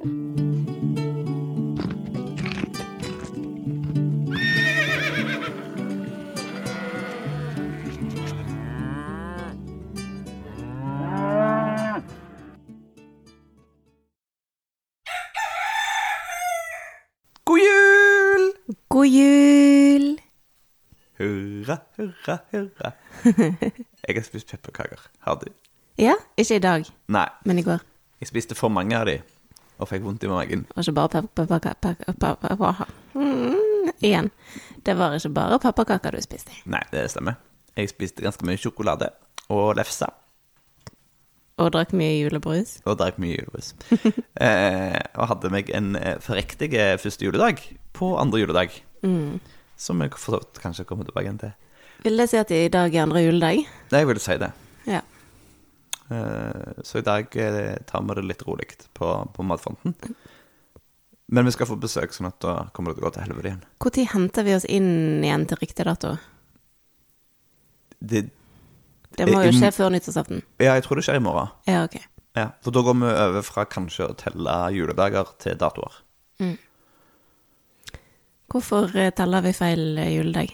God jul! Hurra, hurra, hurra. Jeg har spist pepperkaker. Har du? Ja, ikke i dag, Nei, men i går. jeg spiste for mange av de, og fikk vondt i magen. Og ikke bare mm, Igjen. Det var ikke bare pepperkaker du spiste. Nei, det stemmer. Jeg spiste ganske mye sjokolade og lefse, Og drakk mye julebrus. og drakk mye julebrus. eh, og hadde meg en eh, forrektig eh, første juledag på andre juledag. Som jeg for så vidt kanskje kommer tilbake til. Vil det si at i dag er andre juledag? Jeg vil si det. Ja. Eh, så i dag eh, tar vi det litt rolig på, på matfronten. Men vi skal få besøk, sånn at da kommer det til å gå til helvete igjen. Når henter vi oss inn igjen til riktig dato? Det, Det må jo I- skje før nyttårsaften. ja, jeg tror det skjer i morgen. Ja, ok. Ja, For da går vi over fra kanskje å telle juledager til datoer. Hvorfor eh, teller vi feil eh, juledag?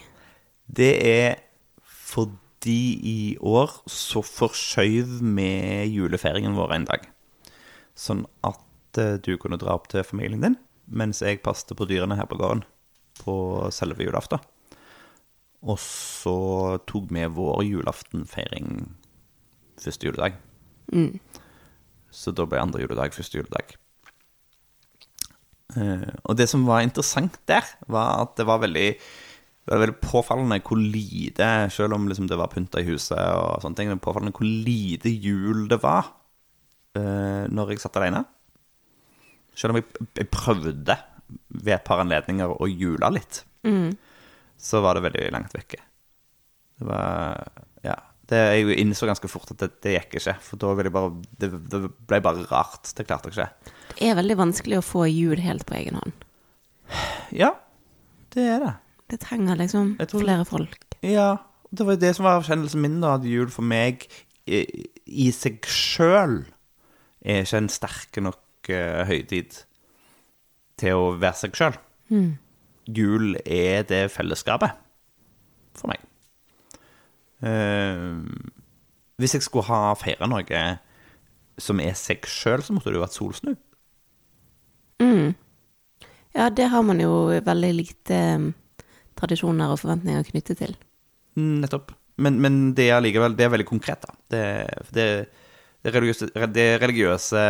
Det er fordi i år så forskjøv vi julefeiringen vår en dag. Sånn at eh, du kunne dra opp til familien din, mens jeg passet på dyrene her på gården på selve julaften. Og så tok vi vår julaftenfeiring første juledag. Så da ble andre juledag første juledag. Eh, og det som var interessant der, var at det var veldig det var veldig påfallende hvor lite, selv om liksom det var pynta i huset og sånne ting, det var påfallende hvor lite jul det var uh, når jeg satt alene. Selv om jeg, jeg prøvde ved et par anledninger å jule litt, så var det veldig langt vekke. Det var Ja. Det, jeg innså ganske fort at det, det gikk ikke, for da ville bare det, det ble bare rart. Det klarte jeg ikke. Det er veldig vanskelig å få jul helt på egen hånd. Ja, det er det. Det trenger liksom tror- flere folk. Ja, det var det som var kjennelsen min da, at jul for meg i, i seg sjøl er ikke en sterk nok uh, høytid til å være seg sjøl. Jul er det fellesskapet for meg. Uh, hvis jeg skulle ha feira noe som er seg sjøl, så måtte det jo vært solsnu. Ja, det har man jo veldig lite eh, tradisjoner og forventninger knyttet til. Nettopp. Men, men det er allikevel Det er veldig konkret, da. Det, det, det, religiøse, det religiøse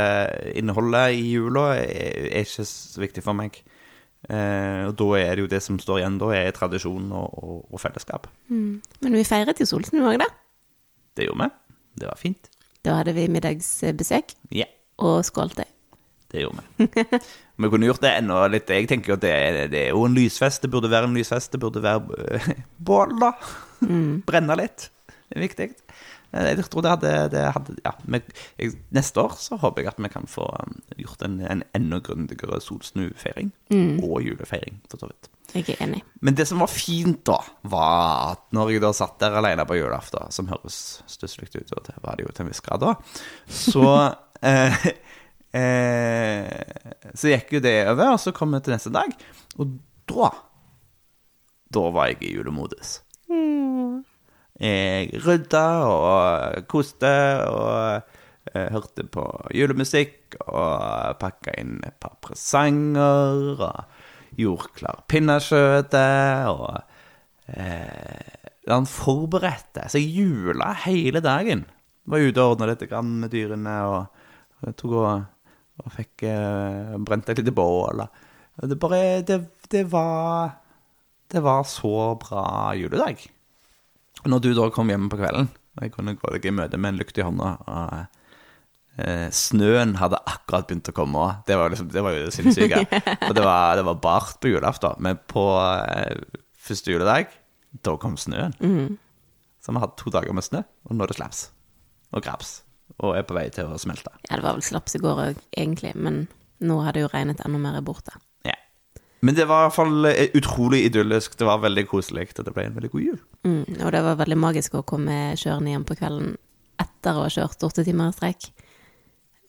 innholdet i jula er, er ikke så viktig for meg. Eh, og da er det jo det som står igjen da, er tradisjon og, og, og fellesskap. Men vi feiret jo solsnu òg, da. Det gjorde vi. Det var fint. Da hadde vi middagsbesøk Yeah. og skålte. det gjorde vi. Vi kunne gjort det enda litt Jeg tenker jo at det, det er jo en lysfest. Det burde være en lysfest. Det burde være øh, bål, da. Brenne litt. Det er viktig. Eh, Jeg tror det hadde, det hadde Ja. Men jeg, neste år så håper jeg at vi kan få um, gjort en, en enda grundigere solsnufeiring. Og julefeiring, for så vidt. Jeg er enig. Men det som var fint, da, var at når jeg da satt der alene på julaften, som høres stusslig ut, og det var det jo til en viss grad da, så eh, eh, Så gikk jo det over, og så kom vi til neste dag, og da Da var jeg i julemodus. Jeg rydda og koste og eh, hørte på julemusikk og pakka inn et par presanger og gjorde klar pinnekjøttet og eh, Han forberedte. Så jeg jula hele dagen. Var ute og ordna litt med dyrene og, og tok og, og fikk eh, brent et lite bål. og Det bare det, det var Det var så bra juledag. Og når du da kom hjem på kvelden, og jeg kunne gå deg i møte med en lukt i hånda og eh, Snøen hadde akkurat begynt å komme. Det, var liksom, det var jo det sinnssyke. For det var, det var bart på julaften. Men på eh, første juledag, da kom snøen. Så vi hadde to dager med snø, og nå er det slaps. Og graps. Og er på vei til å smelte. Ja, det var vel slaps i går òg, egentlig, men nå har det jo regnet enda mer borte. Ja. Men det var i hvert fall eh, utrolig idyllisk. Det var veldig koselig, og det ble en veldig god jul. Mm, og det var veldig magisk å komme kjørende hjem på kvelden etter å ha kjørt åtte timer i strekk.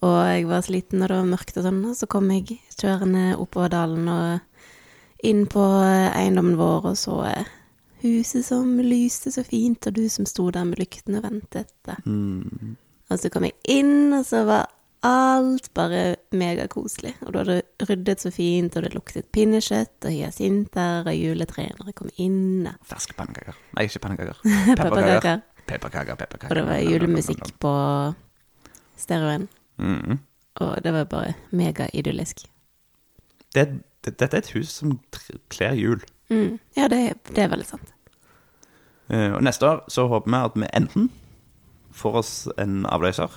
Og jeg var sliten, og det var mørkt og sånn, og så kom jeg kjørende oppover dalen og inn på eiendommen vår og så eh, huset som lyste så fint, og du som sto der med lyktene og ventet. Mm. Og så kom jeg inn, og så var alt bare megakoselig. Og du hadde ryddet så fint, og det luktet pinnekjøtt og hyasinter og juletrenere kom inn. Ferske pannekaker. Nei, ikke pannekaker. Pepperkaker. Pepperkaker, pepperkaker. Og det var julemusikk på stereoen. Mm. Og det var bare megaidyllisk. Det, det, dette er et hus som kler jul. Mm. Ja, det, det er veldig sant. Uh, og neste år så håper vi at vi enten får oss en avløser,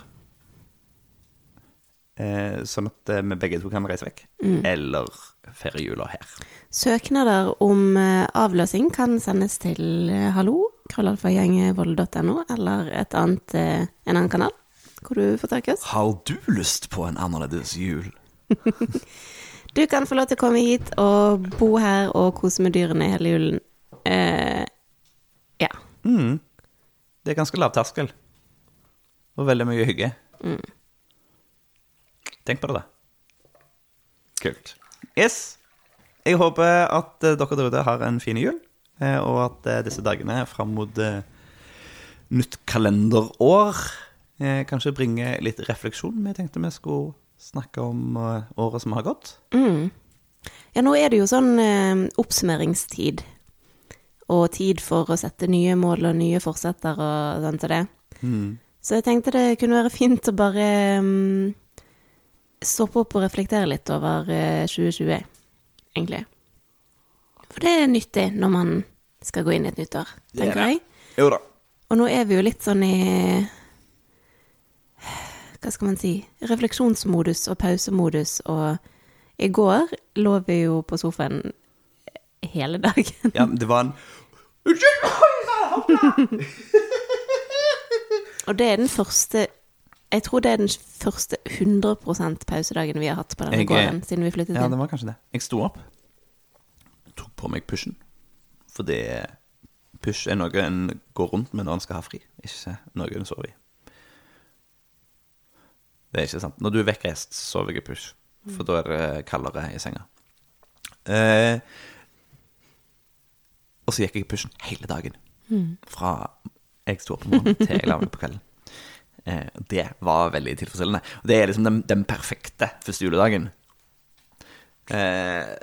eh, sånn at eh, vi begge to kan reise vekk, eller feire jula her. Søknader om eh, avløsning kan sendes til eh, hallo, krøllalfagjengevold.no, eller et annet, en annen kanal, hvor du får tak i oss. Har du lyst på en annerledes jul? Du kan få lov til å komme hit og bo her og kose med dyrene hele julen. Eh, ja. Mm. Det er ganske lav terskel. Og veldig mye hygge. Tenk på det, da. Kult. Yes. Jeg håper at eh, dere der ute har en fin jul, eh, og at eh, disse dagene fram mot nytt kalenderår eh, kanskje bringer litt refleksjon. Vi tenkte vi skulle snakke om året som har gått. Mm. Ja, nå er det jo sånn eh, oppsummeringstid. Og tid for å sette nye mål og nye forsetter og sånn til det. Mm. Så jeg tenkte det kunne være fint å bare um, stoppe opp og reflektere litt over eh, 2020, egentlig. For det er nyttig når man skal gå inn i et nytt år, er tenker jeg. Jo da. Og nå er vi jo litt sånn i Hva skal man si Refleksjonsmodus og pausemodus, og i går lå vi jo på sofaen hele dagen. Ja, det var en Unnskyld! Og det er den første Jeg tror det er den første 100% pausedagen vi har hatt på denne Jeg er- gården siden vi flyttet Ja, inn. det var kanskje det. Jeg sto opp, tok på meg pushen, fordi push er noe en går rundt med når en skal ha fri, ikke noe en sover i. Det er ikke sant. Når du er vekkreist, sover jeg i push, for da er det kaldere i senga. Eh, og så gikk jeg i pushen hele dagen. Fra jeg sto opp om morgenen til jeg la meg på kvelden. Eh, det var veldig tilfredsstillende. Det er liksom den, den perfekte første juledagen. Eh,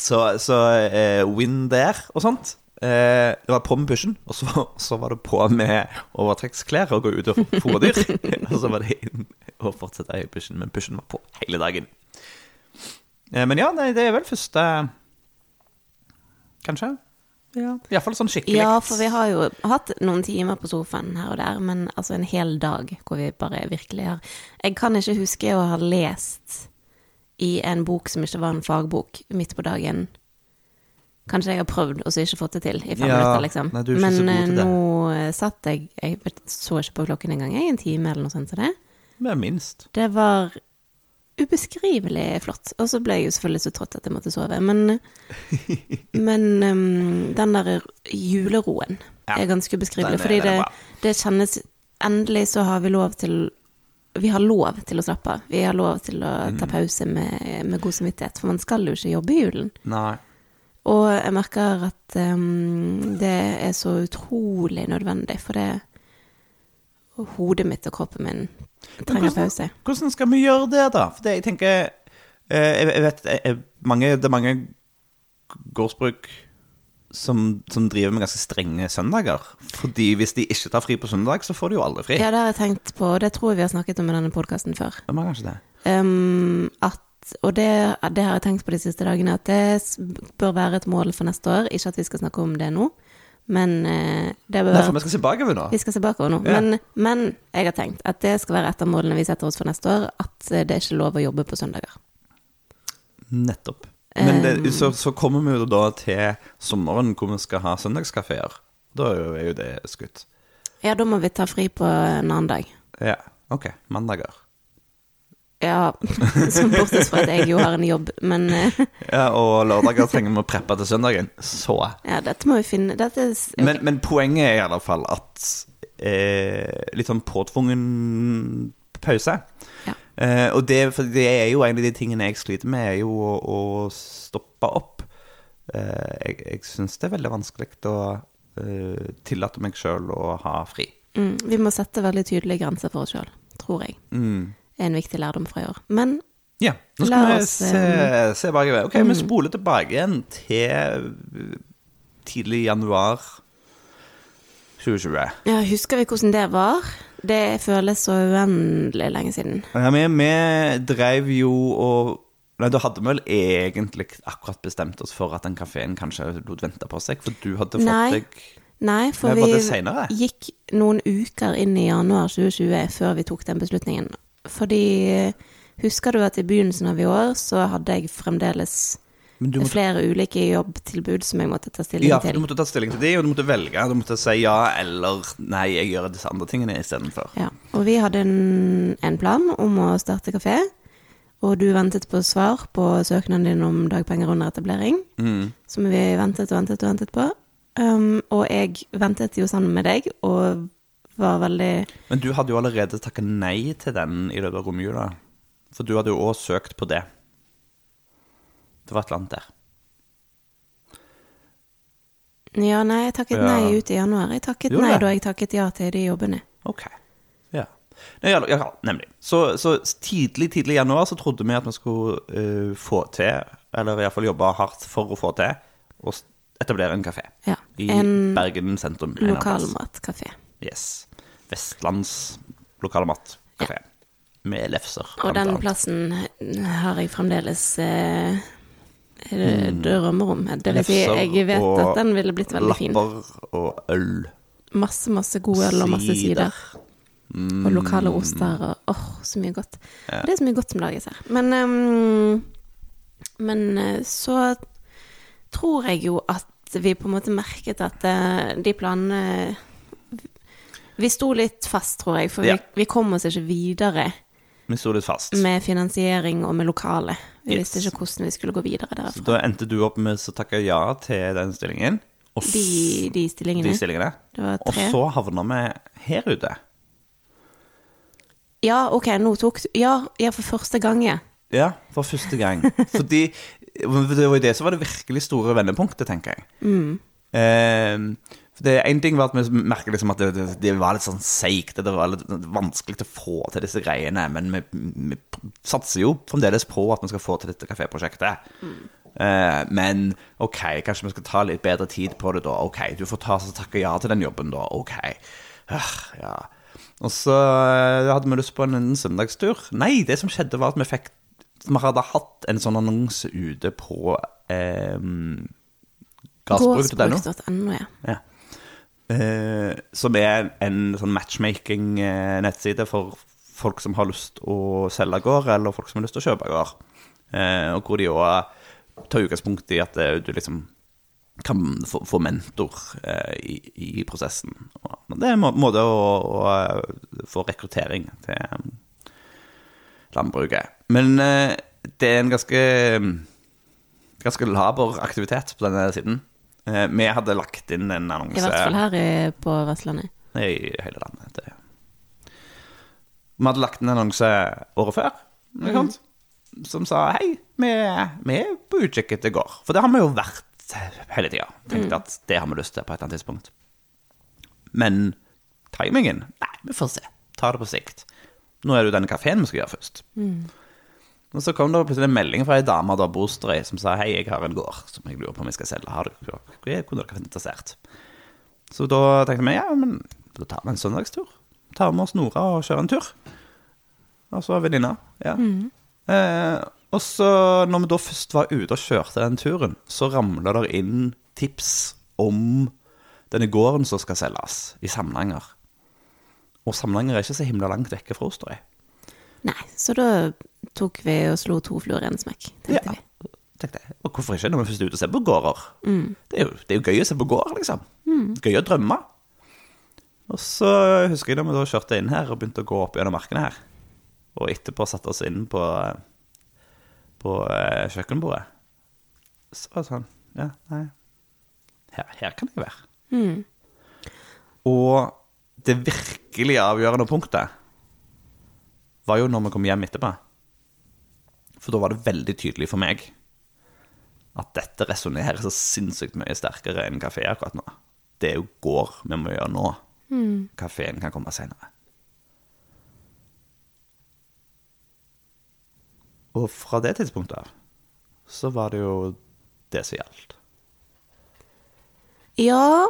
så så eh, win der og sånt. Eh, det var på med pysjen, og så, så var det på med overtrekksklær og gå ut og fôre dyr. og så var det inn og fortsette i pysjen, men pysjen var på hele dagen. Eh, men ja, nei, det er vel første Kanskje? Ja, Iallfall sånn skikkelig. Ja, for vi har jo hatt noen timer på sofaen her og der, men altså en hel dag hvor vi bare virkelig har Jeg kan ikke huske å ha lest i en bok som ikke var en fagbok, midt på dagen. Kanskje jeg har prøvd og så ikke fått det til i fem Ja, minutter, liksom. nei, du er ikke men så god eh, til det. nå eh, satt jeg Jeg så ikke på klokken engang, jeg, en time eller noe sånt som det. Med minst. Det var ubeskrivelig flott. Og så ble jeg jo selvfølgelig så trøtt at jeg måtte sove. Men, men um, den der juleroen Ja, er ganske ubeskrivelig. er- fordi det, det kjennes Endelig så har vi lov til Vi har lov til å slappe av. Vi har lov til å Mm. ta pause med, med god samvittighet. For man skal jo ikke jobbe i julen. Nei. Og jeg merker at um, det er så utrolig nødvendig, for det Hodet mitt og kroppen min trenger hvordan- pause. Hvordan skal vi gjøre det, da? For det, jeg tenker eh, Jeg, vet mange, Det er mange gårdsbruk som, som driver med ganske strenge søndager. Fordi hvis de ikke tar fri på søndag, så får de jo aldri fri. Ja, det har jeg tenkt på, og det tror jeg vi har snakket om i denne podkasten før. Det var kanskje det. Um, at, og det, det har jeg tenkt på de siste dagene, at det bør være et mål for neste år. Ikke at vi skal snakke om det nå, men eh, det bør Derfor vi skal se bakover nå. Vi skal se bakover nå. Ja. Men, men jeg har tenkt at det skal være et av målene vi setter oss for neste år, at eh, det er ikke lov å jobbe på søndager. Nettopp. Men det, Um, så, så kommer vi jo da til sommeren hvor vi skal ha søndagskafeer. Da er jo, er jo det skutt. Ja, da må vi ta fri på en annen dag. Ja, ok. Mandager. Ja, som bortsett fra at jeg jo har en jobb, men eh, Ja, Og lørdager trenger vi å preppe til søndagen. Så. ja, dette må vi finne Dette er okay. Men, men poenget er i alle fall at eh, Litt sånn påtvungen pause. Ja. Eh, og det, det er jo en av de tingene jeg sliter med, er jo å, å stoppe opp. Eh, jeg jeg syns det er veldig vanskelig å eh, tillate meg sjøl å ha fri. Mm, vi må sette veldig tydelige grenser for oss sjøl, tror jeg. Mm. Er en viktig lærdom fra i år. Men Ja, nå skal vi oss, se, eh, se bakover. Ok, vi spoler tilbake igjen til tidlig januar 2020. ja, husker vi hvordan det var? Det føles så uendelig lenge siden. Ja, vi, vi drev jo og Nei, da hadde vi vel egentlig akkurat bestemt oss for at den kafeen kanskje lot vente på seg, for du hadde fått Nei. deg Nei, for vi gikk noen uker inn i januar 2020 før vi tok den beslutningen. Fordi husker du at i begynnelsen av i år så hadde jeg fremdeles måtte, flere ulike jobbtilbud som jeg måtte ta stilling ja, for til. du måtte ta stilling til de, og du måtte velge. Du måtte si ja eller nei, jeg gjør disse andre tingene istedenfor. Ja, og vi hadde en, en plan om å starte kafé, og du ventet på svar på søknaden din om dagpenger under etablering, Mm. som vi ventet og ventet og ventet på. Um, og jeg ventet jo sammen med deg, og var veldig Men du hadde jo allerede takket nei til den i løpet av romjula. For du hadde jo òg søkt på det. Det var et eller annet der. Ja, nei, jeg takket Ja. nei ut i januar. Jeg takket nei da jeg takket ja til de jobbene. Ok. Ja. Nei, ja, nemlig. Så, så tidlig tidlig i januar så trodde vi at vi skulle uh, få til, eller iallfall jobbe hardt for å få til, å etablere en kafé Ja, i en Bergen sentrum. en lokalmatkafé. Yes. Vestlands lokale matkafé. Med lefser. Og den plassen har jeg fremdeles eh, drømmer om. Det vil si, jeg vet at den ville blitt veldig fin. Lapper og øl. Masse, masse god øl og masse Sider. Mm. Og lokale oster og åh, så mye godt. Ja. Det er så mye godt som lages her. Men, um, men eh, så tror jeg jo at vi på en måte merket at eh, de planene Vi sto litt fast, tror jeg, for Ja. vi, vi kom oss ikke videre Vi sto litt fast. med finansiering og med lokale. Vi Yes. visste ikke hvordan vi skulle gå videre derfra. Så da endte du opp med å takke ja til den stillingen. Og De, de stillingene. de stillingene. Og så havna vi her ute. Ja, ok, nå tok du ja, ja, for første gang, ja. Ja, for første gang. Fordi det var jo det som var det virkelig store vendepunktet, tenker jeg. Eh, En ting var at vi merket liksom at det, det, det var litt sånn seigt, det var litt vanskelig å få til disse greiene, men vi, vi satser jo fremdeles på at vi skal få til dette kaféprosjektet. Eh, men ok, kanskje vi skal ta litt bedre tid på det da. Ok, du får ta takke ja til den jobben da. Ok. Uh, ja. Og så eh, hadde vi lyst på en, en søndagstur. Nei, det som skjedde var at vi fikk Vi hadde hatt en sånn annonse ute på eh. Gårdsbruk.no, ja. Ja. Eh, som er en sånn matchmaking-nettside for folk som har lyst å selge gård, eller folk som har lyst til å kjøpe gård. Eh, og hvor de òg tar utgangspunkt i at eh, du liksom kan få, mentor eh, i, i prosessen. Og det er en må- måte å, å eh, få rekruttering til eh, landbruket. Men eh, det er en ganske ganske laber aktivitet på denne siden. Eh, vi hadde lagt inn en annonse I hvert fall her i, på Vestlandet. i hele landet. Det. Vi hadde lagt en annonse året før, ikke sant? som sa hei, vi, vi er på utkikk etter gård. For det har vi jo vært hele tida. Tenkte at det har vi lyst til på et eller annet tidspunkt. Men timingen Nei, vi får se. Ta det på sikt. Nå er det jo denne kafeen vi skal gjøre først. Og så kom det plutselig en melding fra ei dame da Bostrøy som sa hei, jeg har en gård som jeg lurer på om jeg skal selge. Har dere, er kunne dere vært interessert? Så da tenkte vi ja, men da tar vi en søndagstur. Tar med oss Nora og kjører en tur. Og så venninna. Ja. Eh, og så, når vi da først var ute og kjørte den turen, så ramla det inn tips om denne gården som skal selges, i Samnanger. Og Samnanger er ikke så himla langt vekke fra Osterøy. Nei, så da tok vi og slo to fluer i en smekk, tenkte Ja. vi. Tenkte jeg, og hvorfor ikke når vi først er ute og ser på gårder? Det, er jo, det er jo gøy å se på gård, liksom. Gøy å drømme. Og så husker jeg da vi da kjørte inn her og begynte å gå opp gjennom markene her. Og etterpå satte oss inn på, på eh, kjøkkenbordet. Så var det sånn Ja, nei. Her, her kan jeg være. Og det virkelig avgjørende punktet var jo når vi kom hjem etterpå. For da var det veldig tydelig for meg at dette resonnerer så sinnssykt mye sterkere enn kafé akkurat nå. Det er jo går vi må gjøre nå. Kafeen kan komme seinere. Og fra det tidspunktet av så var det jo det som gjaldt. Ja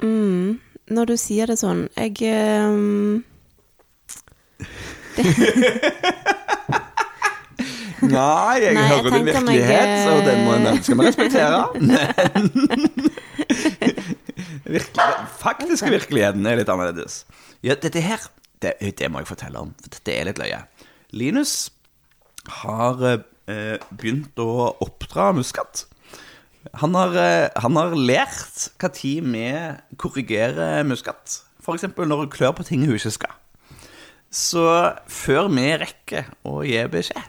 mm, Når du sier det sånn Jeg ehm, Nei, jeg Nei, jeg hører tenker meg, virkelighet, og den må, den skal vi respektere. Virkelig, faktiske virkeligheten er litt annerledes. Ja, dette her, det, det må jeg fortelle om, for dette er litt løye. Linus har eh, begynt å oppdra muskat. Han har, eh, han har lært tid vi korrigerer muskat. Eksempel når hun klør på ting hun ikke skal. Så før vi rekker å gi beskjed,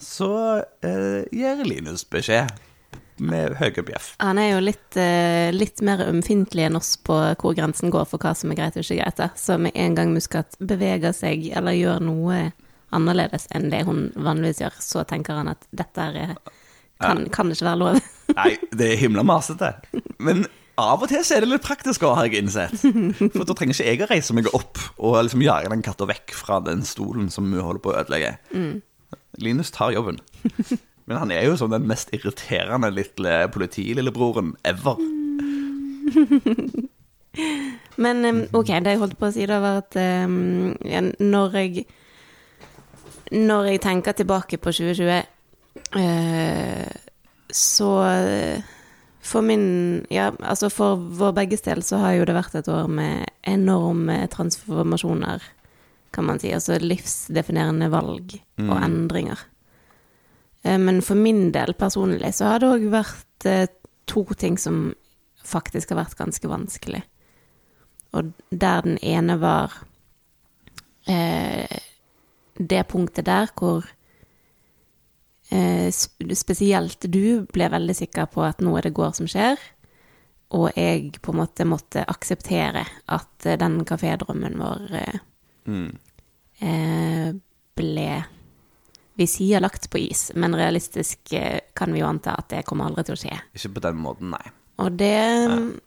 så eh, gir Linus beskjed med høye bjeff. Han er jo litt, eh, litt mer ømfintlig enn oss på hvor grensen går for hva som er greit og ikke greit. da. Så med en gang Muskat beveger seg eller gjør noe annerledes enn det hun vanligvis gjør, så tenker han at dette er, kan, kan ikke være lov. Nei, det er himla masete. Men av og til så er det litt praktisk òg, har jeg innsett. For da trenger ikke jeg å reise meg opp og liksom jage den katta vekk fra den stolen som hun holder på å ødelegge. Linus tar jobben. Men han er jo som den mest irriterende lille politilillebroren ever. Men ok, det jeg holdt på å si da, var at um, ja, når jeg Når jeg tenker tilbake på 2020, uh, så eh, For min Ja, altså for vår begges del så har jo det vært et år med enorme transformasjoner, kan man si. Altså livsdefinerende valg og endringer. Eh, Men for min del personlig så har det òg vært eh, to ting som faktisk har vært ganske vanskelig. Og der den ene var eh, det punktet der hvor spesielt du ble veldig sikker på at nå er det går som skjer, og jeg på en måte måtte akseptere at eh, den kafédrømmen vår eh, eh, ble Vi sier lagt på is, men realistisk eh, kan vi jo anta at det kommer aldri til å skje. Ikke på den måten, nei. Og det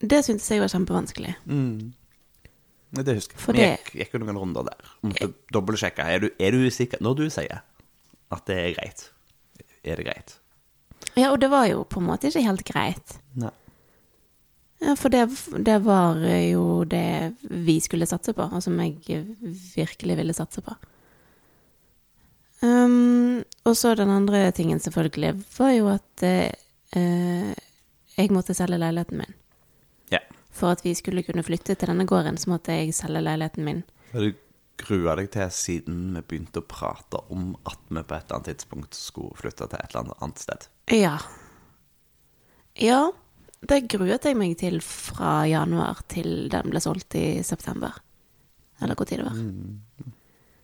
Det syntes jeg var kjempevanskelig. Mm. Det husker jeg. For Vi gikk, gikk noen runder der. Måtte dobbeltsjekke. Er er du usikker når du sier at det er greit? Er det greit? Ja, og det var jo på en måte ikke helt greit. Nei. Ja, for det, det var jo det vi skulle satse på, og som jeg virkelig ville satse på. Um, og så den andre tingen, selvfølgelig, var jo at eh, jeg måtte selge leiligheten min. Ja. For at vi skulle kunne flytte til denne gården, så måtte jeg selge leiligheten min. Ja, du grua deg til siden vi begynte å prate om at vi på et eller annet tidspunkt skulle flytte til et eller annet sted? Ja. Ja, det gruet jeg meg til fra januar til den ble solgt i september. Eller hvor tid det var.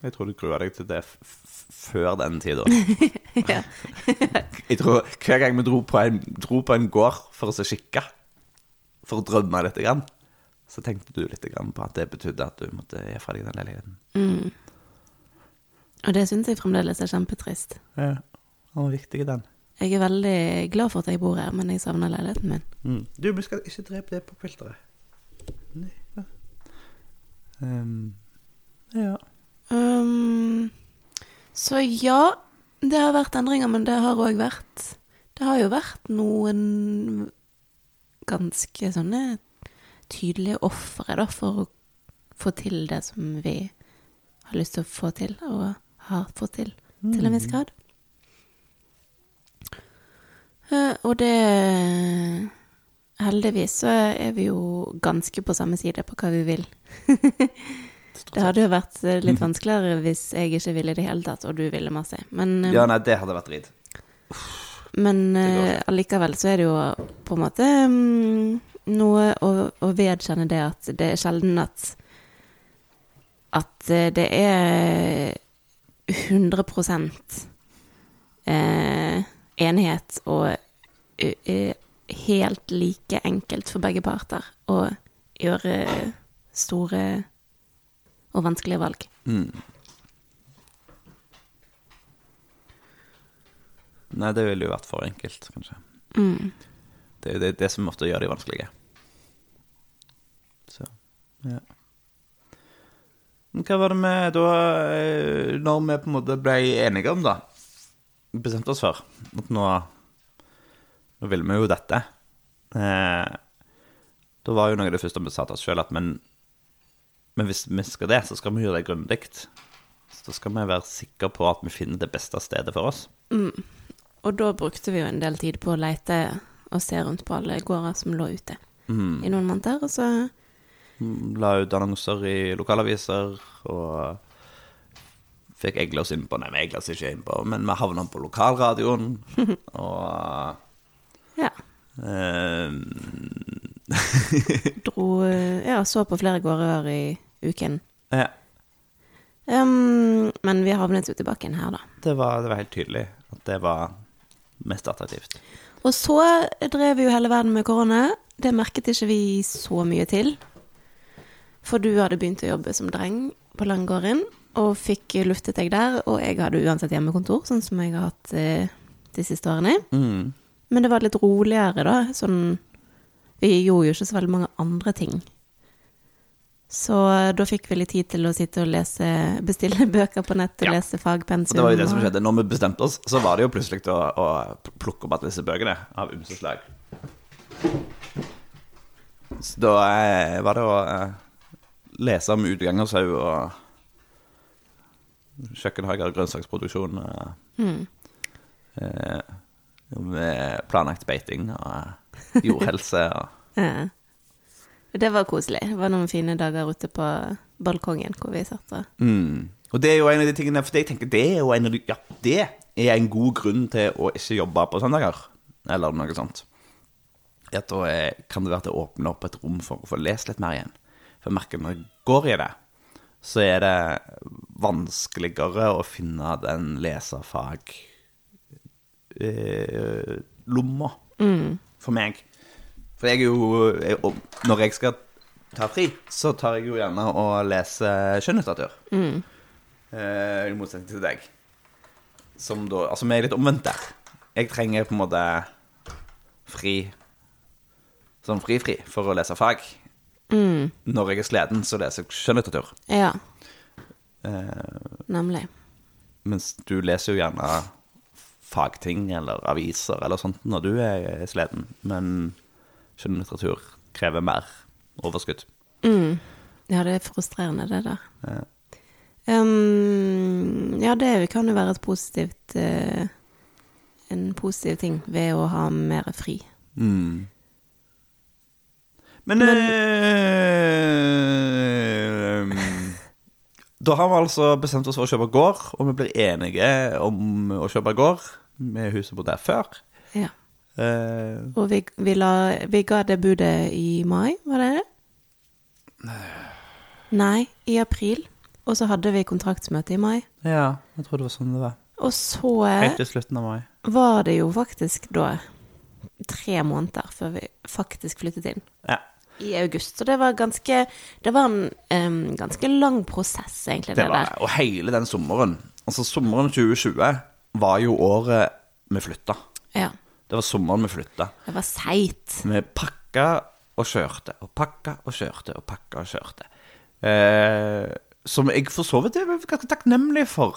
Jeg tror du grua deg til det før den tida. Jeg tror Hver gang vi dro på en, dro på en gård for å se kikke, for å drømme litt, grann, så tenkte du litt på at det betydde at du måtte gi fra deg den leiligheten. Og det syns jeg fremdeles er kjempetrist. Ja, den var viktig, den. Jeg er veldig glad for at jeg bor her, men jeg savner leiligheten min. Mm. Du, vi skal ikke drepe det på filteret. Nei. ja. Ehm, ja. Um, så ja, det har vært endringer, men det har òg vært Det har jo vært noen ganske sånne tydelige ofre, da, for å få til det som vi har lyst til å få til, og har fått til, til en viss grad. Eh, og det Heldigvis så er vi jo ganske på samme side på hva vi vil. Det hadde jo vært eh, litt vanskeligere hvis jeg ikke ville i det hele tatt, og du ville masse. Men, eh, ja, nei, det hadde vært dritt. men allikevel så er det jo på en måte mm, noe å, å vedkjenne det at det er sjelden at at eh, det er 100 eh, enighet og helt like enkelt for begge parter å gjøre store og vanskelige valg. Nei, det ville jo vært for enkelt, kanskje. Det er jo det, det som ofte gjør de vanskelige. Så, ja. Men hva var det med da eh, Når vi på en måte ble enige om, da Bestemte oss for at nå Nå ville vi jo dette. Eh, da var jo noe av det første vi sa til oss sjøl, at men, men hvis vi skal det, så skal vi gjøre det grundig. Så skal vi være sikre på at vi finner det beste stedet for oss. Og da brukte vi jo en del tid på å leite og se rundt på alle gårder som lå ute i noen måneder, og så La ut annonser i lokalaviser og fikk Eglas innpå, inn på Nei, vi egla ikke inn på, men vi havna på lokalradioen. og ja, eh, dro Ja, så på flere gårder i uken. ja, Um, men vi havnet jo tilbake igjen her, da. det, var, det var helt tydelig at det var mest attraktivt. Og så drev jo hele verden med korona. Det merket ikke vi så mye til. For du hadde begynt å jobbe som dreng på Langgården, og fikk luftet deg der. Og jeg hadde uansett hjemmekontor, sånn som jeg har hatt eh, de siste årene. Mm. Men det var litt roligere, da. Sånn Vi gjorde jo ikke så veldig mange andre ting. Så da fikk vi litt tid til å sitte og lese, bestille bøker på nett og Ja. lese fagpensum. Og det var jo det som skjedde. Når vi bestemte oss, så var det jo plutselig å, å plukke opp alle disse bøkene av ymse slag. Så da eh, var det å eh, lese om utgangersau og kjøkkenhager og grønnsaksproduksjon. Eh, eh, med planlagt beiting og jordhelse og. Det var koselig. Det var noen fine dager ute på balkongen hvor vi satt og Mm. Og det er jo en av de tingene For jeg tenker det er jo en av de Ja, det er en god grunn til å ikke jobbe på søndager, eller noe sånt. At da kan det være at det åpner opp et rom for å få lest litt mer igjen. For jeg merker når jeg går i det, så er det vanskeligere å finne den leserfag eh, lomma for meg. For jeg er jo jeg, Når jeg skal ta fri, så tar jeg jo gjerne og leser skjønnlitteratur. Eh, I motsetning til deg. Som da Altså, vi er litt omvendt der. Jeg trenger på en måte fri Sånn fri-fri for å lese fag. Når jeg er sliten, så leser jeg skjønnlitteratur. Ja, Eh, nemlig. mens du leser jo gjerne fagting eller aviser eller sånt når du er sliten. Men skjønnlitteratur krever mer overskudd. Ja, det er frustrerende, det der. Um, ja, det kan jo være et positivt uh, En positiv ting ved å ha mer fri. Men, eh, Da har vi altså bestemt oss for å kjøpe gård, og vi blir enige om å kjøpe gård med huset på der før. Ja. Eh, Og vi, vi, la, vi ga det budet i mai, var det det? Nei, i april. Og så hadde vi kontraktsmøte i mai. ja, jeg tror det var sånn det var. Og så Helt til slutten av mai. var det jo faktisk da tre måneder før vi faktisk flyttet inn. Ja. I august. Så det var ganske Det var en um, ganske lang prosess, egentlig, det, Det var, der. og hele den sommeren Altså, sommeren 2020 var jo året vi flytta. Ja. Det var sommeren vi flytta. Det var seigt. Vi pakka og kjørte, og pakka og kjørte, og pakka og kjørte. Eh, som jeg for så vidt er ganske takknemlig for.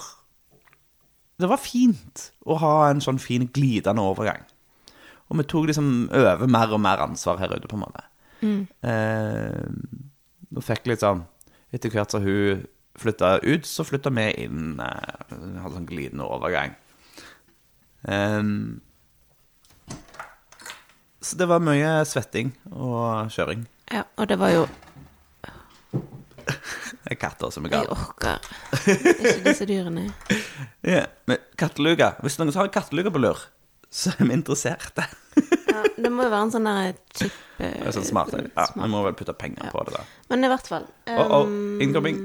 Det var fint å ha en sånn fin glidende overgang. Og vi tok liksom over mer og mer ansvar her ute, på en måte. Eh, og fikk litt sånn Etter hvert som hun flytta ut, så flytta vi inn. Eh, hadde sånn glidende overgang. Eh, så det var mye svetting og kjøring. Ja, og det var jo Det er katter som er Jeg gale. orker ikke disse dyrene. Ja, men katteluga Hvis noen har en katteluga på lur, så er vi interesserte. Ja, det må jo være en sånn der chip Det er sånn smart. Ja, vi må vel putte penger på det, da. Men i hvert fall. Oh, oh, um, incoming.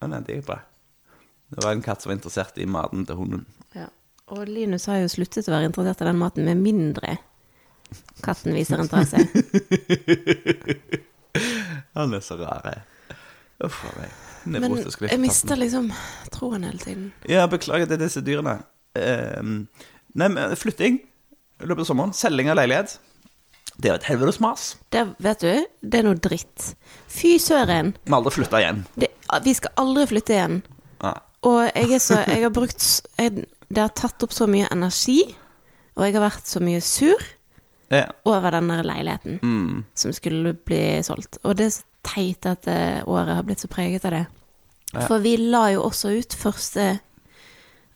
Ja, nei, det gikk bra. Det var en katt som var interessert i maten til hunden. Ja. Og Linus har jo sluttet å være interessert i den maten med mindre katten viser interesse. Han er så rar. jeg. Uff a meg. Men jeg mister liksom troen hele tiden. Ja, beklager til disse dyrene. Ehm, nei, men flytting i løpet av sommeren. Selging av leilighet. Det er jo et helvetes mas. Det, vet du, det er noe dritt. Fy søren. Vi har aldri flytta igjen. Det, vi skal aldri flytte igjen. Nei. Og jeg er så Jeg har brukt jeg, Det har tatt opp så mye energi, og jeg har vært så mye sur Ja. over den der leiligheten Mm. som skulle bli solgt. Og det er så teit at eh, året har blitt så preget av det. Ja. For vi la jo også ut første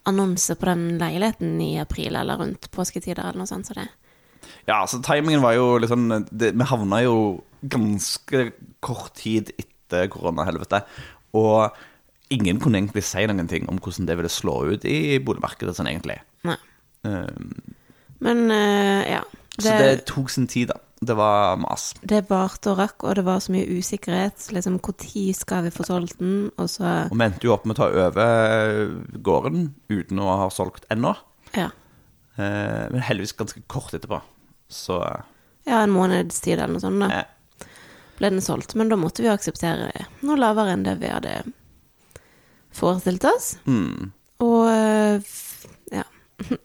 annonse på den leiligheten i april, eller rundt påsketider, eller noe sånt. Så det. Ja, så timingen var jo sånn det, Vi havna jo ganske kort tid etter koronahelvete. Og ingen kunne egentlig si noen ting om hvordan det ville slå ut i boligmarkedet sånn egentlig. Nei. Um, Men uh, ja. Så det tok sin tid, da. Det var mas. Det varte og rakk, og det var så mye usikkerhet. Liksom, Når skal vi få solgt den? Og så Og vi endte jo opp med å ta over gården uten å ha solgt ennå. Ja. Eh, Men heldigvis ganske kort etterpå. Så ja, en måneds tid eller noe sånt. Da eh, ble den solgt. Men da måtte vi akseptere noe lavere enn det vi hadde forestilt oss. mm, Og eh, ja.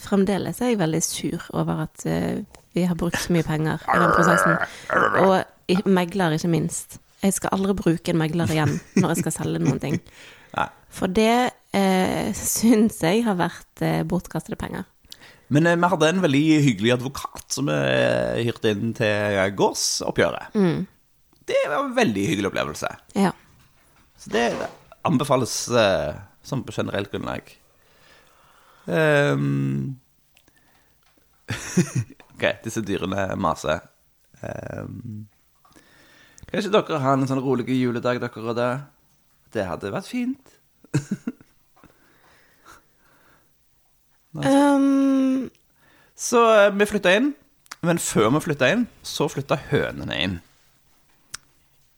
Fremdeles er jeg veldig sur over at eh, vi har brukt så mye penger i den prosessen. Og i- megler, ikke minst. Jeg skal aldri bruke en megler igjen når jeg skal selge noen ting. For det eh, syns jeg har vært eh, bortkastede penger. Men eh, vi hadde en veldig hyggelig advokat som vi eh, hyrte inn til gårdsoppgjøret. Det var en veldig hyggelig opplevelse. Ja. Så det anbefales eh, som på generelt grunnlag. Ehm. ok, disse dyrene maser. Um, kanskje dere har en sånn rolig juledag, dere og det? Det hadde vært fint. Um, Så eh, vi flytta inn, men før vi flytta inn, så flytta hønene inn.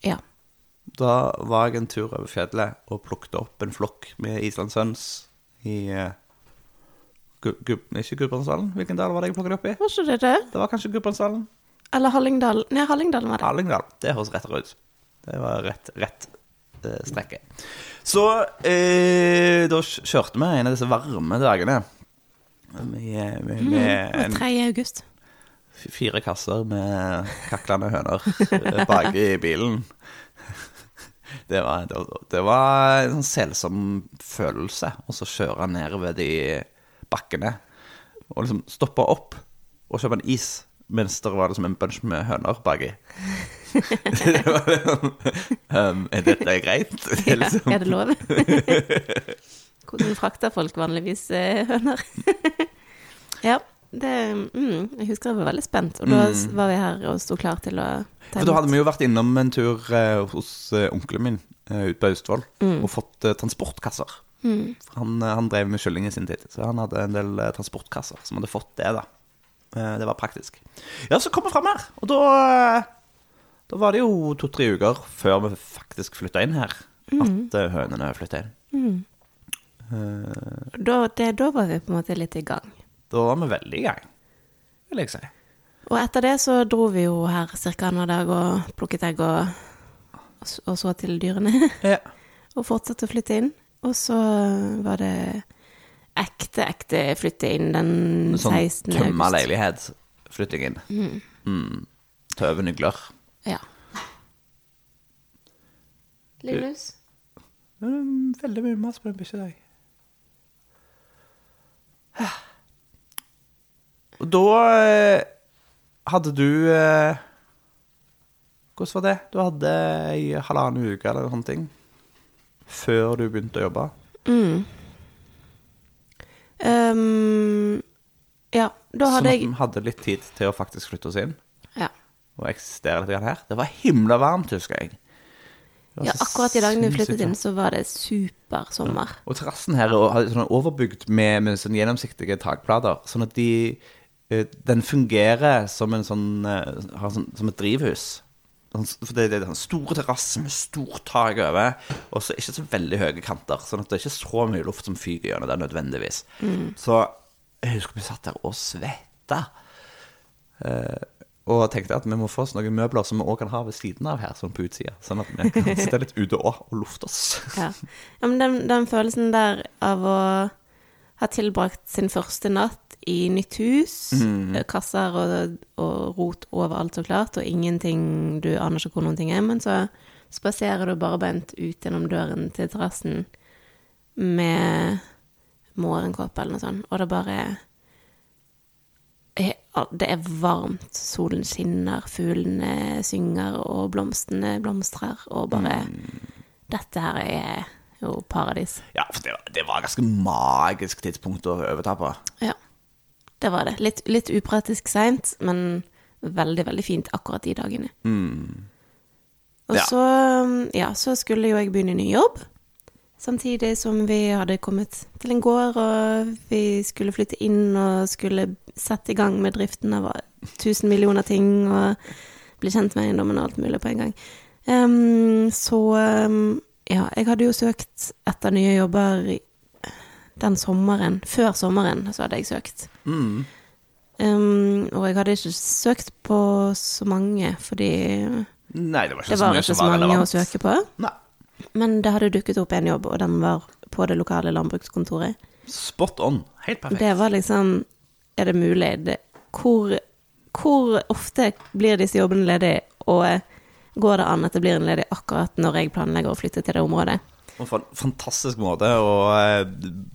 ja. Da var jeg en tur over fjellet og plukket opp en flokk med islandshøns i eh, Gu- Gu- Ikke Gudbrandsdalen? Hvilken dal var det jeg plukket opp i? Var ikke det det? Det var kanskje Gudbrandsdalen? Eller Hallingdal? Nei, Hallingdalen var det. Hallingdal. Det høres rettere ut. Det var rett, rett eh, strekke. Så eh, da kjørte vi en av disse varme dagene med, med, med Det en 3. august. fire kasser med kaklende høner eh, bak i bilen. Det var, det var, det var en sånn selsom følelse å kjøre nedover de bakkene og liksom stoppe opp og kjøpe en is mens det var liksom en bunch med høner baki. det var liksom um, Er dette greit? Det er Ja, liksom, er det lov? Hvordan frakter folk vanligvis eh, høner? ja, det mm, Jeg husker jeg var veldig spent, og da s- var vi her og sto klar til å ta For da hadde vi jo vært innom en tur eh, hos eh, onkelen min eh, ute på Austevoll og fått eh, transportkasser. For han, eh, han drev med kylling i sin tid, så han hadde en del eh, transportkasser som hadde fått det. da. Eh, det var praktisk. Ja, så kom vi fram her, og da Da var det jo to-tre uker før vi faktisk flytta inn her, at eh, hønene flytta inn. Eh, Da, det, da var vi på en måte litt i gang. da var vi veldig i gang, vil jeg si. Og etter det så dro vi jo her ca. annenhver dag og plukket egg og, og så til dyrene. Ja. og fortsatte å flytte inn. Og så var det ekte, ekte flytte inn den Sånn 16. tømma leilighet-flytting inn. Mm. Mm. Tøve nygler. Ja. Linus? Mm, Veldig mye mas på den bikkja i dag. Og da eh, hadde du eh, Hvordan var det? Du hadde ei halvannen uke eller noen ting før du begynte å jobbe. Mm. Um, ja, da Sånn hadde at vi hadde litt tid til å faktisk flytte oss inn ja. og eksistere litt her. Det var himla varmt, husker jeg. Ja, akkurat i dagene vi flyttet inn, så var det supersommer. Og terrassen her er sånn overbygd med, med sånn gjennomsiktige takplater, sånn at de, eh, den fungerer som en sånn, eh, har sånn som et drivhus. For det, er den store terrasse med stort tak over, og så ikke så veldig høye kanter. Sånn at det er ikke så mye luft som fyker gjennom det nødvendigvis. Så jeg husker vi satt der og svetta. Eh, Og tenkte at vi må få oss noen møbler som vi òg kan ha ved siden av her, sånn på utsida. Sånn at vi kan sitte litt ute òg og lufte oss. Ja. ja men den, den følelsen der av å ha tilbrakt sin første natt i nytt hus, kasser og, og rot overalt, så klart, og ingenting Du aner ikke hvor noen ting er, men så spaserer du barbeint ut gjennom døren til terrassen med morgenkåpe eller noe sånt, og det bare Det er varmt, solen skinner, fuglene synger, og blomstene blomstrer, og bare Dette her er jo paradis. Ja, for det var, det var et ganske magisk tidspunkt å overta på. Ja, det var det. Litt, litt upraktisk seint, men veldig, veldig fint akkurat de dagene. Og Ja. så, ja, så skulle jo jeg begynne ny jobb. Samtidig som vi hadde kommet til en gård, og vi skulle flytte inn og skulle sette i gang med driften av tusen millioner ting og bli kjent med eiendommen og alt mulig på en gang. Um, så ehm, ja, jeg hadde jo søkt etter nye jobber den sommeren. Før sommeren så hadde jeg søkt. Mm. Um, og jeg hadde ikke søkt på så mange, fordi Nei, det var ikke det så var mye ikke så mange å søke på. Nei. Men det hadde dukket opp en jobb, og den var på det lokale landbrukskontoret. Spot on. Helt perfekt. Det var liksom Er det mulig? Det, hvor, hvor ofte blir disse jobbene ledige, og går det an at det blir en ledig akkurat når jeg planlegger å flytte til det området? Og for en fantastisk måte å eh,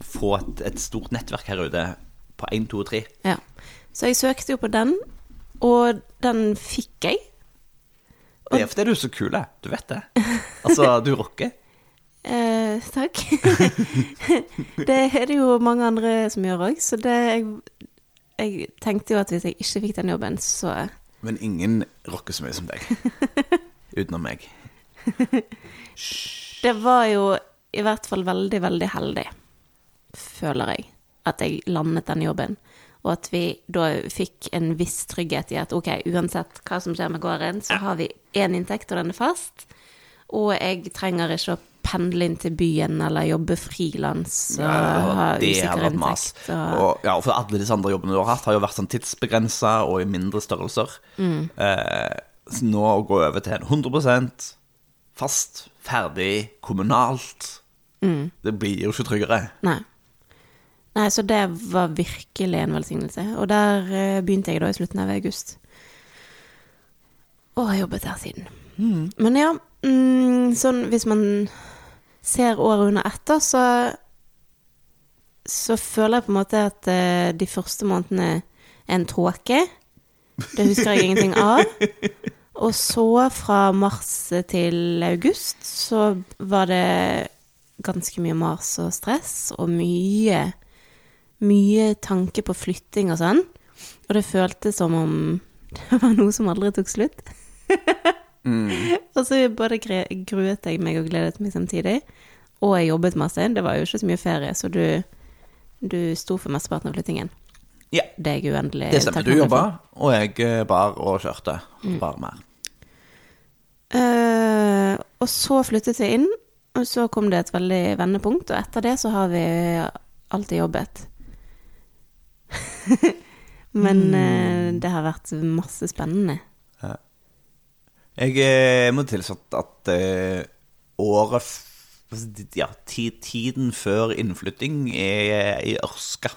få et, et stort nettverk her ute på 1, 2 og 3. Ja. Så jeg søkte jo på den, og den fikk jeg. Det er fordi du er så kul, du vet det. Altså, du rocker. Eh, takk. det er det jo mange andre som gjør òg, så det jeg, jeg tenkte jo at hvis jeg ikke fikk den jobben, så Men ingen rocker så mye som deg. Utenom meg. Det var jo i hvert fall veldig, veldig heldig, føler jeg, at jeg landet den jobben. Og at vi da fikk en viss trygghet i at ok, uansett hva som skjer med gården, så har vi én inntekt, og den er fast. Og jeg trenger ikke å pendle inn til byen eller jobbe frilans og ha det hadde vært mas. inntekt. Og, ja, for alle disse andre jobbene du har hatt, har jo vært sånn tidsbegrensa og i mindre størrelser. Mm. Eh, så nå å gå over til en 100% fast, ferdig, kommunalt Mm. Det blir jo ikke tryggere. Nei. Nei, så det var virkelig en velsignelse. Og der eh, begynte jeg da i slutten av august. Og har jobbet her siden. Men ja, mm, sånn hvis man ser året under etter, så så føler jeg på en måte at eh, de første månedene er en tåke. Det husker jeg ingenting av. Og så, fra mars til august, så var det ganske mye mas og stress, og mye Mye tanke på flytting og sånn. Og det føltes som om det var noe som aldri tok slutt. og så både gruet jeg meg og gledet meg samtidig. Og jeg jobbet masse. Det var jo ikke så mye ferie, så du, du sto for mesteparten av flyttingen. Ja, Det er jeg uendelig det stemmer. Du jobba, og jeg eh, bar og kjørte. Bare mer. Uh, og så flyttet vi inn, og så kom det et veldig vendepunkt, og etter det så har vi alltid jobbet. Men uh, det har vært masse spennende. Jeg eh, må tilstå at eh, året f- Ja, ti- tiden før innflytting er i ørska.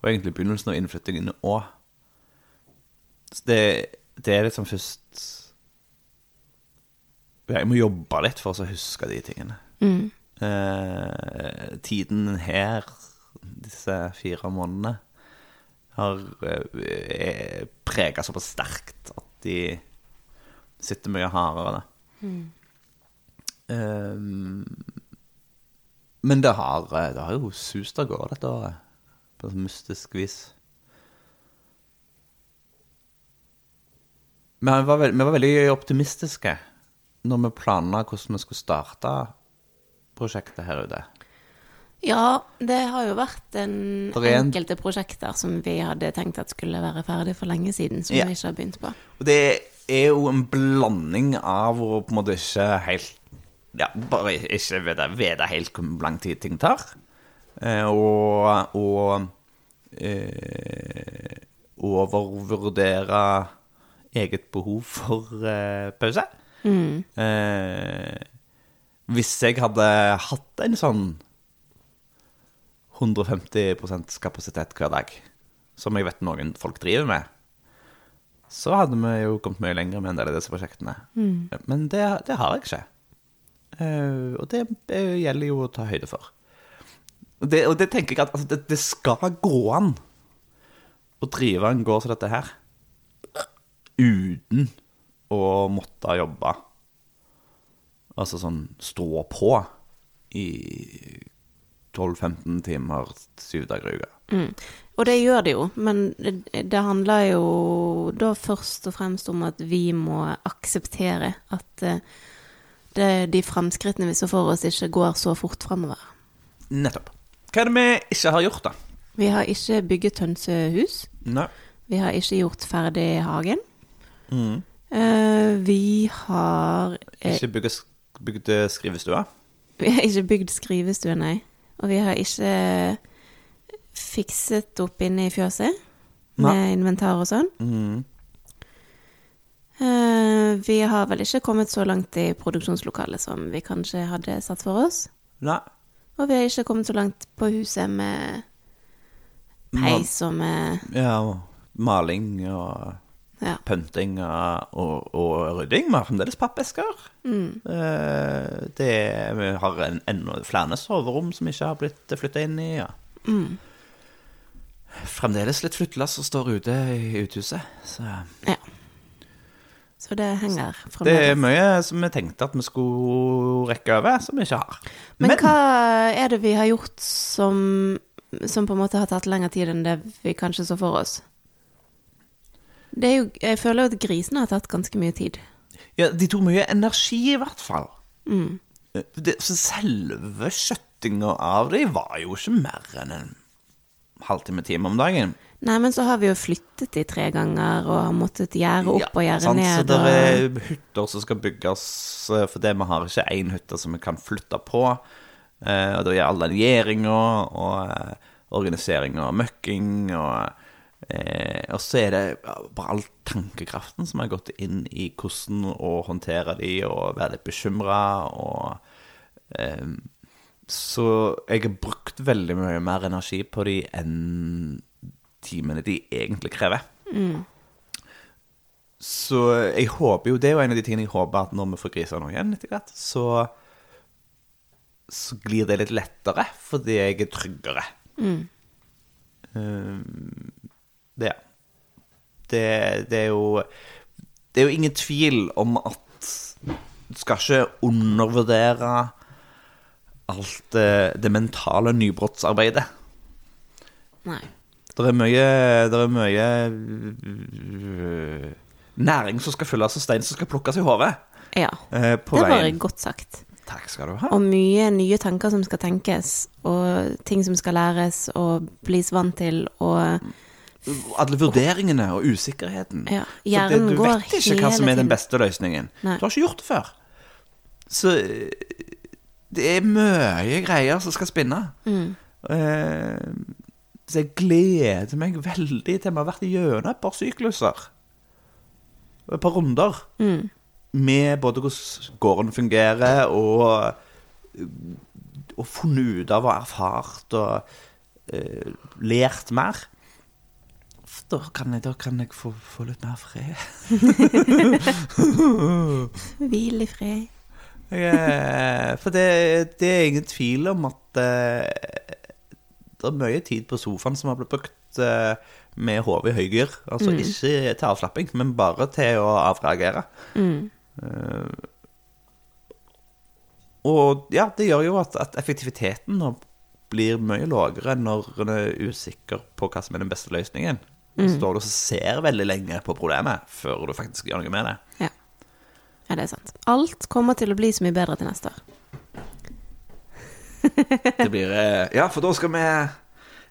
Og egentlig begynnelsen av innflyttingen òg. Så det, det er liksom først ja, Jeg må jobbe litt for å huske de tingene. Mm. Eh, tiden her, disse fire månedene, har eh, prega såpass sterkt at de sitter mye hardere. Eh, men det har, eh, det har jo sust av gårde dette året, på et mystisk vis. Men vi var, veld, vi var veldig optimistiske når vi planla hvordan vi skulle starte prosjektet her ute. Ja, det har jo vært en en- enkelte prosjekter som vi hadde tenkt at skulle være ferdig for lenge siden, som Ja. vi ikke har begynt på. Og det er jo en blanding av å på en måte ikke helt Ja, bare ikke vite, vite helt hvor lang tid ting tar. Eh, og og eh, overvurdere eget behov for eh, pause. Mm. Eh, hvis jeg hadde hatt en sånn 150 kapasitet hver dag, som jeg vet noen folk driver med, så hadde vi jo kommet mye lenger med en del av disse prosjektene. Men det, det har jeg ikke. Uh, og det, det gjelder jo å ta høyde for. Og det, og det tenker jeg at altså, det, det skal gå an å drive en gård som dette her uten å måtte jobbe. Altså sånn stå på i 12-15 timer syv dager i uka. Mm. Og det gjør det jo, men det, handler jo da først og fremst om at vi må akseptere at eh, det, de fremskrittene vi så for oss, ikke går så fort fremover. Nettopp. Hva er det vi ikke har gjort, da? Vi har ikke bygget hønsehus. Nei. Vi har ikke gjort ferdig hagen. Mm. Eh, vi har eh, Ikke bygget, bygde skrivestua? Vi har ikke bygd skrivestue, nei. Og vi har ikke fikset opp inne i fjøset med Nei. inventar og sånn. Mm. Uh, vi har vel ikke kommet så langt i produksjonslokalet som vi kanskje hadde satt for oss. Nei. Og vi har ikke kommet så langt på huset med peis og med Ja, maling og Ja. pynting og, og, og rydding. Vi har fremdeles pappesker. Mm. Uh, det, vi har en, enda flere soverom som ikke har blitt flytta inn i. Ja. Mm. Fremdeles litt flyttelass som står ute i uthuset. Så Ja. Så det henger fremdeles. det er mye som vi tenkte at vi skulle rekke over, som vi ikke har. Men hva er det vi har gjort som, som på en måte har tatt lengre tid enn det vi kanskje så for oss? Det er jo, jeg føler jo at grisene har tatt ganske mye tid. Ja, De tok mye energi, i hvert fall. Mm. Det, så selve skjøttinga av dem var jo ikke mer enn en halvtime, time om dagen. Nei, men så har vi jo flyttet de tre ganger og har måttet gjerde opp og gjerde sant, ned. Så det og... er hytter som skal bygges, for det, vi har ikke én hytte som vi kan flytte på. Eh, og da er alle den og organisering og møkking og eh, Og så er det bare all tankekraften som har gått inn i hvordan å håndtere de og være litt bekymra og eh, Så jeg har brukt veldig mye mer energi på de enn timene de egentlig krever. Så jeg håper jo Det er jo en av de tingene jeg håper at når vi får griser nå igjen etter hvert, så så glir det litt lettere fordi jeg er tryggere. Um, det, det Det er jo Det er jo ingen tvil om at du skal ikke undervurdere alt det, det mentale nybrottsarbeidet. Nei. Det er mye, det er mye øh, næring som skal fylles og stein som skal plukkes i hodet. Ja. eh, På Det var veien. godt sagt. Takk skal du ha. Og mye nye tanker som skal tenkes, og ting som skal læres og blis vant til, og Alle vurderingene og usikkerheten. Ja, hjernen går hele tiden. du vet ikke hva som er den beste løsningen. Nei. Du har ikke gjort det før. Så det er mye greier som skal spinne. Mm. Uh, så jeg gleder meg veldig til Vi har vært gjennom et par sykluser. Et par runder. Mm. Med både hvordan gården fungerer, og, og funnet ut av og erfart og uh, lært mer. Da kan jeg, da kan jeg få, få litt mer fred. Hvil i fred. Eh, for det, det er ingen tvil om at eh, det er mye tid på sofaen som har blitt brukt eh, med hodet i høygir. Altså ikke til avslapping, men bare til å avreagere. Mm. Og ja, det gjør jo at, at effektiviteten nå blir mye lavere når en er usikker på hva som er den beste løsningen. Så står du og ser veldig lenge på problemet før du faktisk gjør noe med det. Ja. Ja, det er sant. Alt kommer til å bli så mye bedre til neste år. Det blir eh, Ja, for da skal vi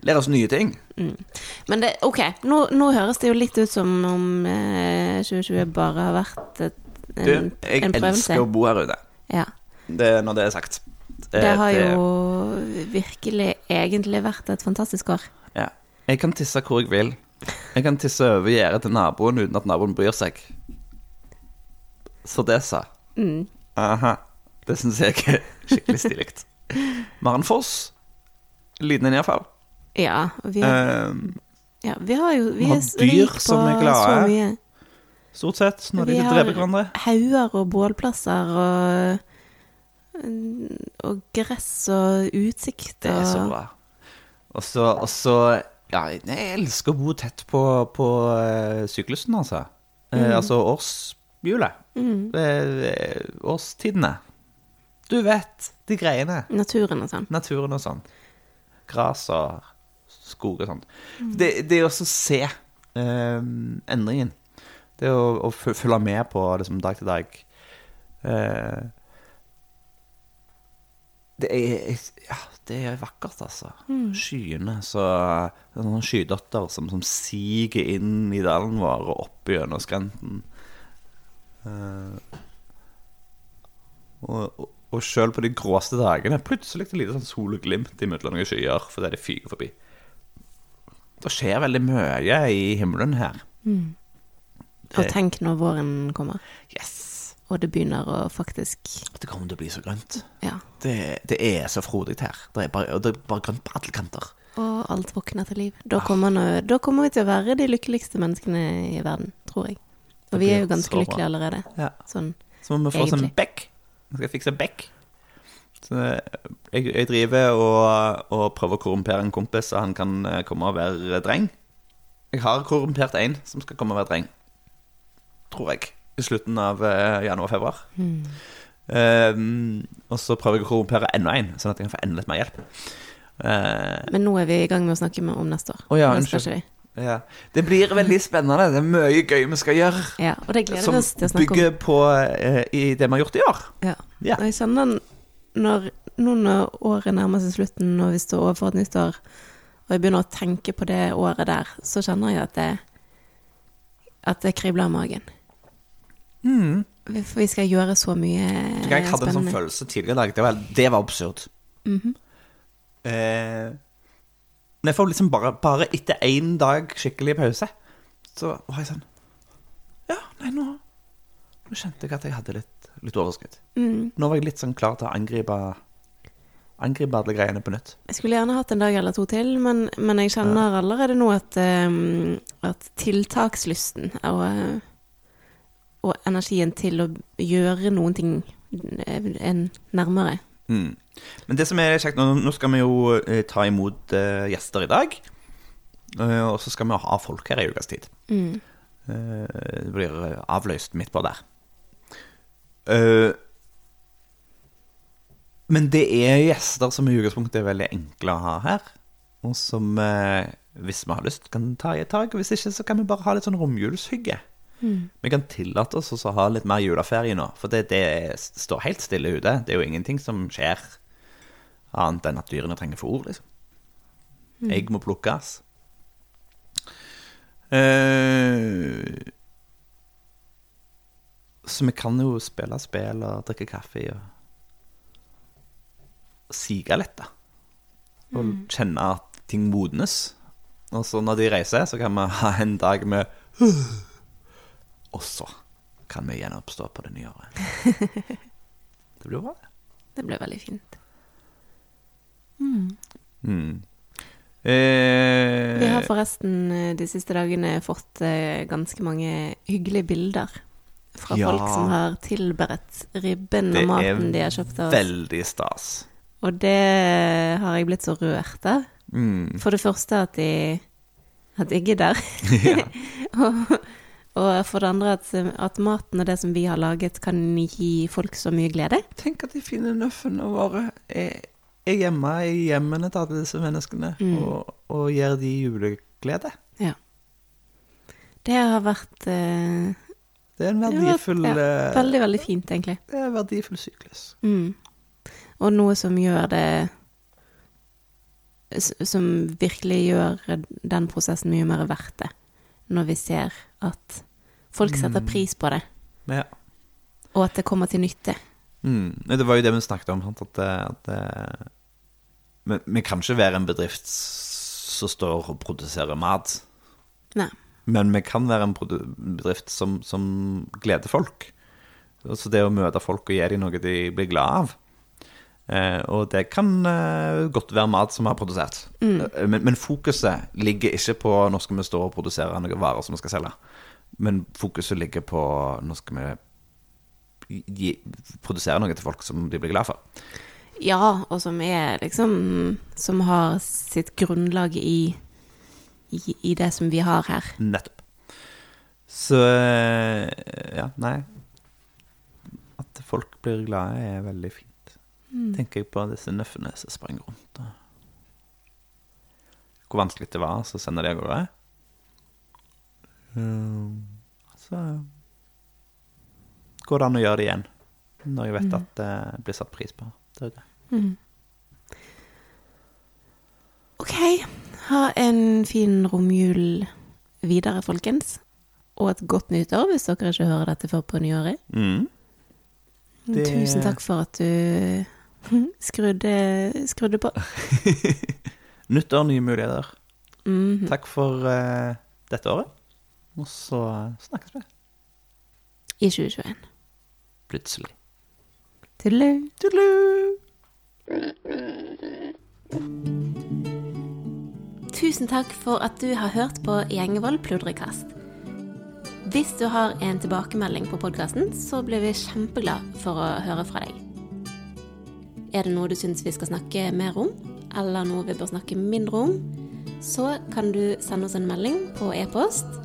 lære oss nye ting. Men det, ok, nå, nå høres det jo litt ut som om eh, 2020 bare har vært et, en, Du, jeg en prøvelse. elsker å bo her ute. Ja. Det, når det er sagt. Det har jo virkelig egentlig vært et fantastisk år. ja. Jeg kan tisse hvor jeg vil. Jeg kan tisse over gjerdet til naboen uten at naboen bryr seg. Sordesa. Mm. Aha. Det syns jeg er skikkelig stilig. Maren Foss. Liten en iallfall. Ja, vi, har- Um, ja, vi har jo Vi har er dyr på som er glade. så mye. stort sett når de Vi har hauger og bålplasser og og gress og utsikt Det er så bra. Og så, og så Ja, jeg elsker å bo tett på, på uh, syklusen, altså. Eh, altså årshjulet. mm, årstidene. Du vet, de greiene. naturen og sånn. Naturen og sånn. Gras og skog og sånt. Det, det også å se eh, endringen. Det å, å følge med på liksom, dag til dag. Eh, det er Ja, det er vakkert, altså. Skyene så det Noen skydotter som, som siger inn i dalen vår og opp gjennom skrenten. Eh, og, og, og selv på de gråeste dagene Plutselig et lite sånn solglimt imellom noen skyer fordi det fyker forbi. Det skjer veldig mye i himmelen her. Og tenk når våren kommer, Yes! og det begynner å faktisk Det kommer til å bli så grønt. Ja. Det, det er så frodig her. Det er bare, det er bare grønt på alle kanter. Og alt våkner til liv. Da kommer, nå- da kommer vi til å være de lykkeligste menneskene i verden, tror jeg. Og vi er jo ganske lykkelige allerede. Ja. Sånn. Så må vi få oss en bekk. Vi skal fikse bekk. Så jeg, jeg driver og, og prøver å korrumpere en kompis, så han kan eh, komme og være dreng. Jeg har korrumpert en som skal komme og være dreng. Tror jeg. I slutten av eh, januar-februar. Um, og så prøver jeg å korrumpere enda en, sånn at jeg kan få enda litt mer hjelp. Uh, Men nå er vi i gang med å snakke om neste år. Å ja, unnskyld. Ja. Det blir veldig spennende. Det er mye gøy vi skal gjøre. Ja, og det gleder vi oss til å snakke om. bygger på eh, i det vi har gjort i år. Ja. Ja. Og jeg kjenner når, nå når året nærmer seg slutten, og vi står overfor et nytt år, og jeg begynner å tenke på det året der, så kjenner jeg at det, at det kribler i magen. Mm. For vi skal gjøre så mye spennende. Jeg hadde en sånn følelse tidligere i dag. Det var, det var absurd. Mhm. eh, men jeg får liksom bare, bare etter én dag skikkelig pause, så var jeg sånn Ja, nei, nå, nå kjente jeg at jeg hadde litt, litt overskudd. Mm. Nå var jeg litt sånn klar til å angripe Angripe alle greiene på nytt. Jeg skulle gjerne hatt en dag eller to til, men, men jeg kjenner allerede nå at, um, at tiltakslysten og, eh, og energien til å gjøre noen ting er er nærmere. Mm. Men det som er kjekt, nå, nå skal vi jo eh, ta imot eh, gjester i dag. Eh, og så skal vi ha folk her i ukas tid. Mm. Eh, det blir eh, avløst midt på der. Eh, men det er gjester som i utgangspunktet er veldig enkle å ha her. Og som, eh, hvis vi har lyst, kan ta i et tak. Og hvis ikke, så kan vi bare ha litt sånn romjulshygge. Vi kan tillate oss å ha litt mer juleferie nå. For det, det står helt stille ute. Det er jo ingenting som skjer annet enn at dyrene trenger fôr, liksom. Egg må plukkes. Uh, så vi kan jo spille spill og drikke kaffe og sige litt, da. Og kjenne at ting modnes. Og så når de reiser, så kan vi ha en dag med Og så kan vi gjenoppstå på det nye året. Det blir bra, det. blir veldig fint. Mm. Eh, Vi har forresten eh, de siste dagene fått eh, ganske mange hyggelige bilder fra Ja. folk som har tilberedt ribben og maten de har kjøpt av oss. Det er veldig stas. Og det har jeg blitt så rørt av. Mm. For det første at de at jeg er der. og, og for det andre at, at maten og det som vi har laget, kan gi folk så mye glede. Tenk at de fine nøffene våre er, er hjemme i hjemmene til alle disse menneskene Mm. og, og gir de juleglede. Ja. Det har vært eh, Det er en verdifull vært, ja, eh, veldig, veldig fint, egentlig. Det er en verdifull syklus. Mm. Og noe som gjør det Som virkelig gjør den prosessen mye mer verdt det. Når vi ser at folk setter Mm. pris på det, ja. og at det kommer til nytte. Mm. Det var jo det vi snakket om. Sant? At, det- at det- vi, vi kan ikke være en bedrift som står og produserer mat. Nei. Men vi kan være en bedrift som, som gleder folk. Altså det å møte folk og gi dem noe de blir glad av. Eh, og det kan eh, godt være mat som har produsert. Mm. men, men fokuset ligger ikke på når skal vi stå og produsere noen varer som vi skal selge. Men fokuset ligger på nå skal vi gi, produsere noe til folk som de blir glad for. Ja, og som er liksom Som har sitt grunnlag i, i, i det som vi har her. Nettopp. Så eh, ja, nei At folk blir glade, er veldig fint. Tenker jeg på disse nøffene som sprang rundt. Og hvor vanskelig det var så sender de av gårde. Um, så går det an å gjøre det igjen, når jeg vet at det blir satt pris på Det er det. Mm. Ok, ha en fin romjul videre, folkens. Og et godt nyttår hvis dere ikke hører dette før på nyåret. Mm. Det- Tusen takk for at du skrudde, skrudde på. Nyttår, nye muligheter. -hmm. Takk for uh, dette året. Og så snakkes vi I 2021. plutselig. Tudelu. Tudelu! Tusen takk for at du har hørt på Gjengevold pludrekast. Hvis du har en tilbakemelding på podkasten, så blir vi kjempeglad for å høre fra deg. Er det noe du syns vi skal snakke mer om, eller noe vi bør snakke mindre om, så kan du sende oss en melding på e-post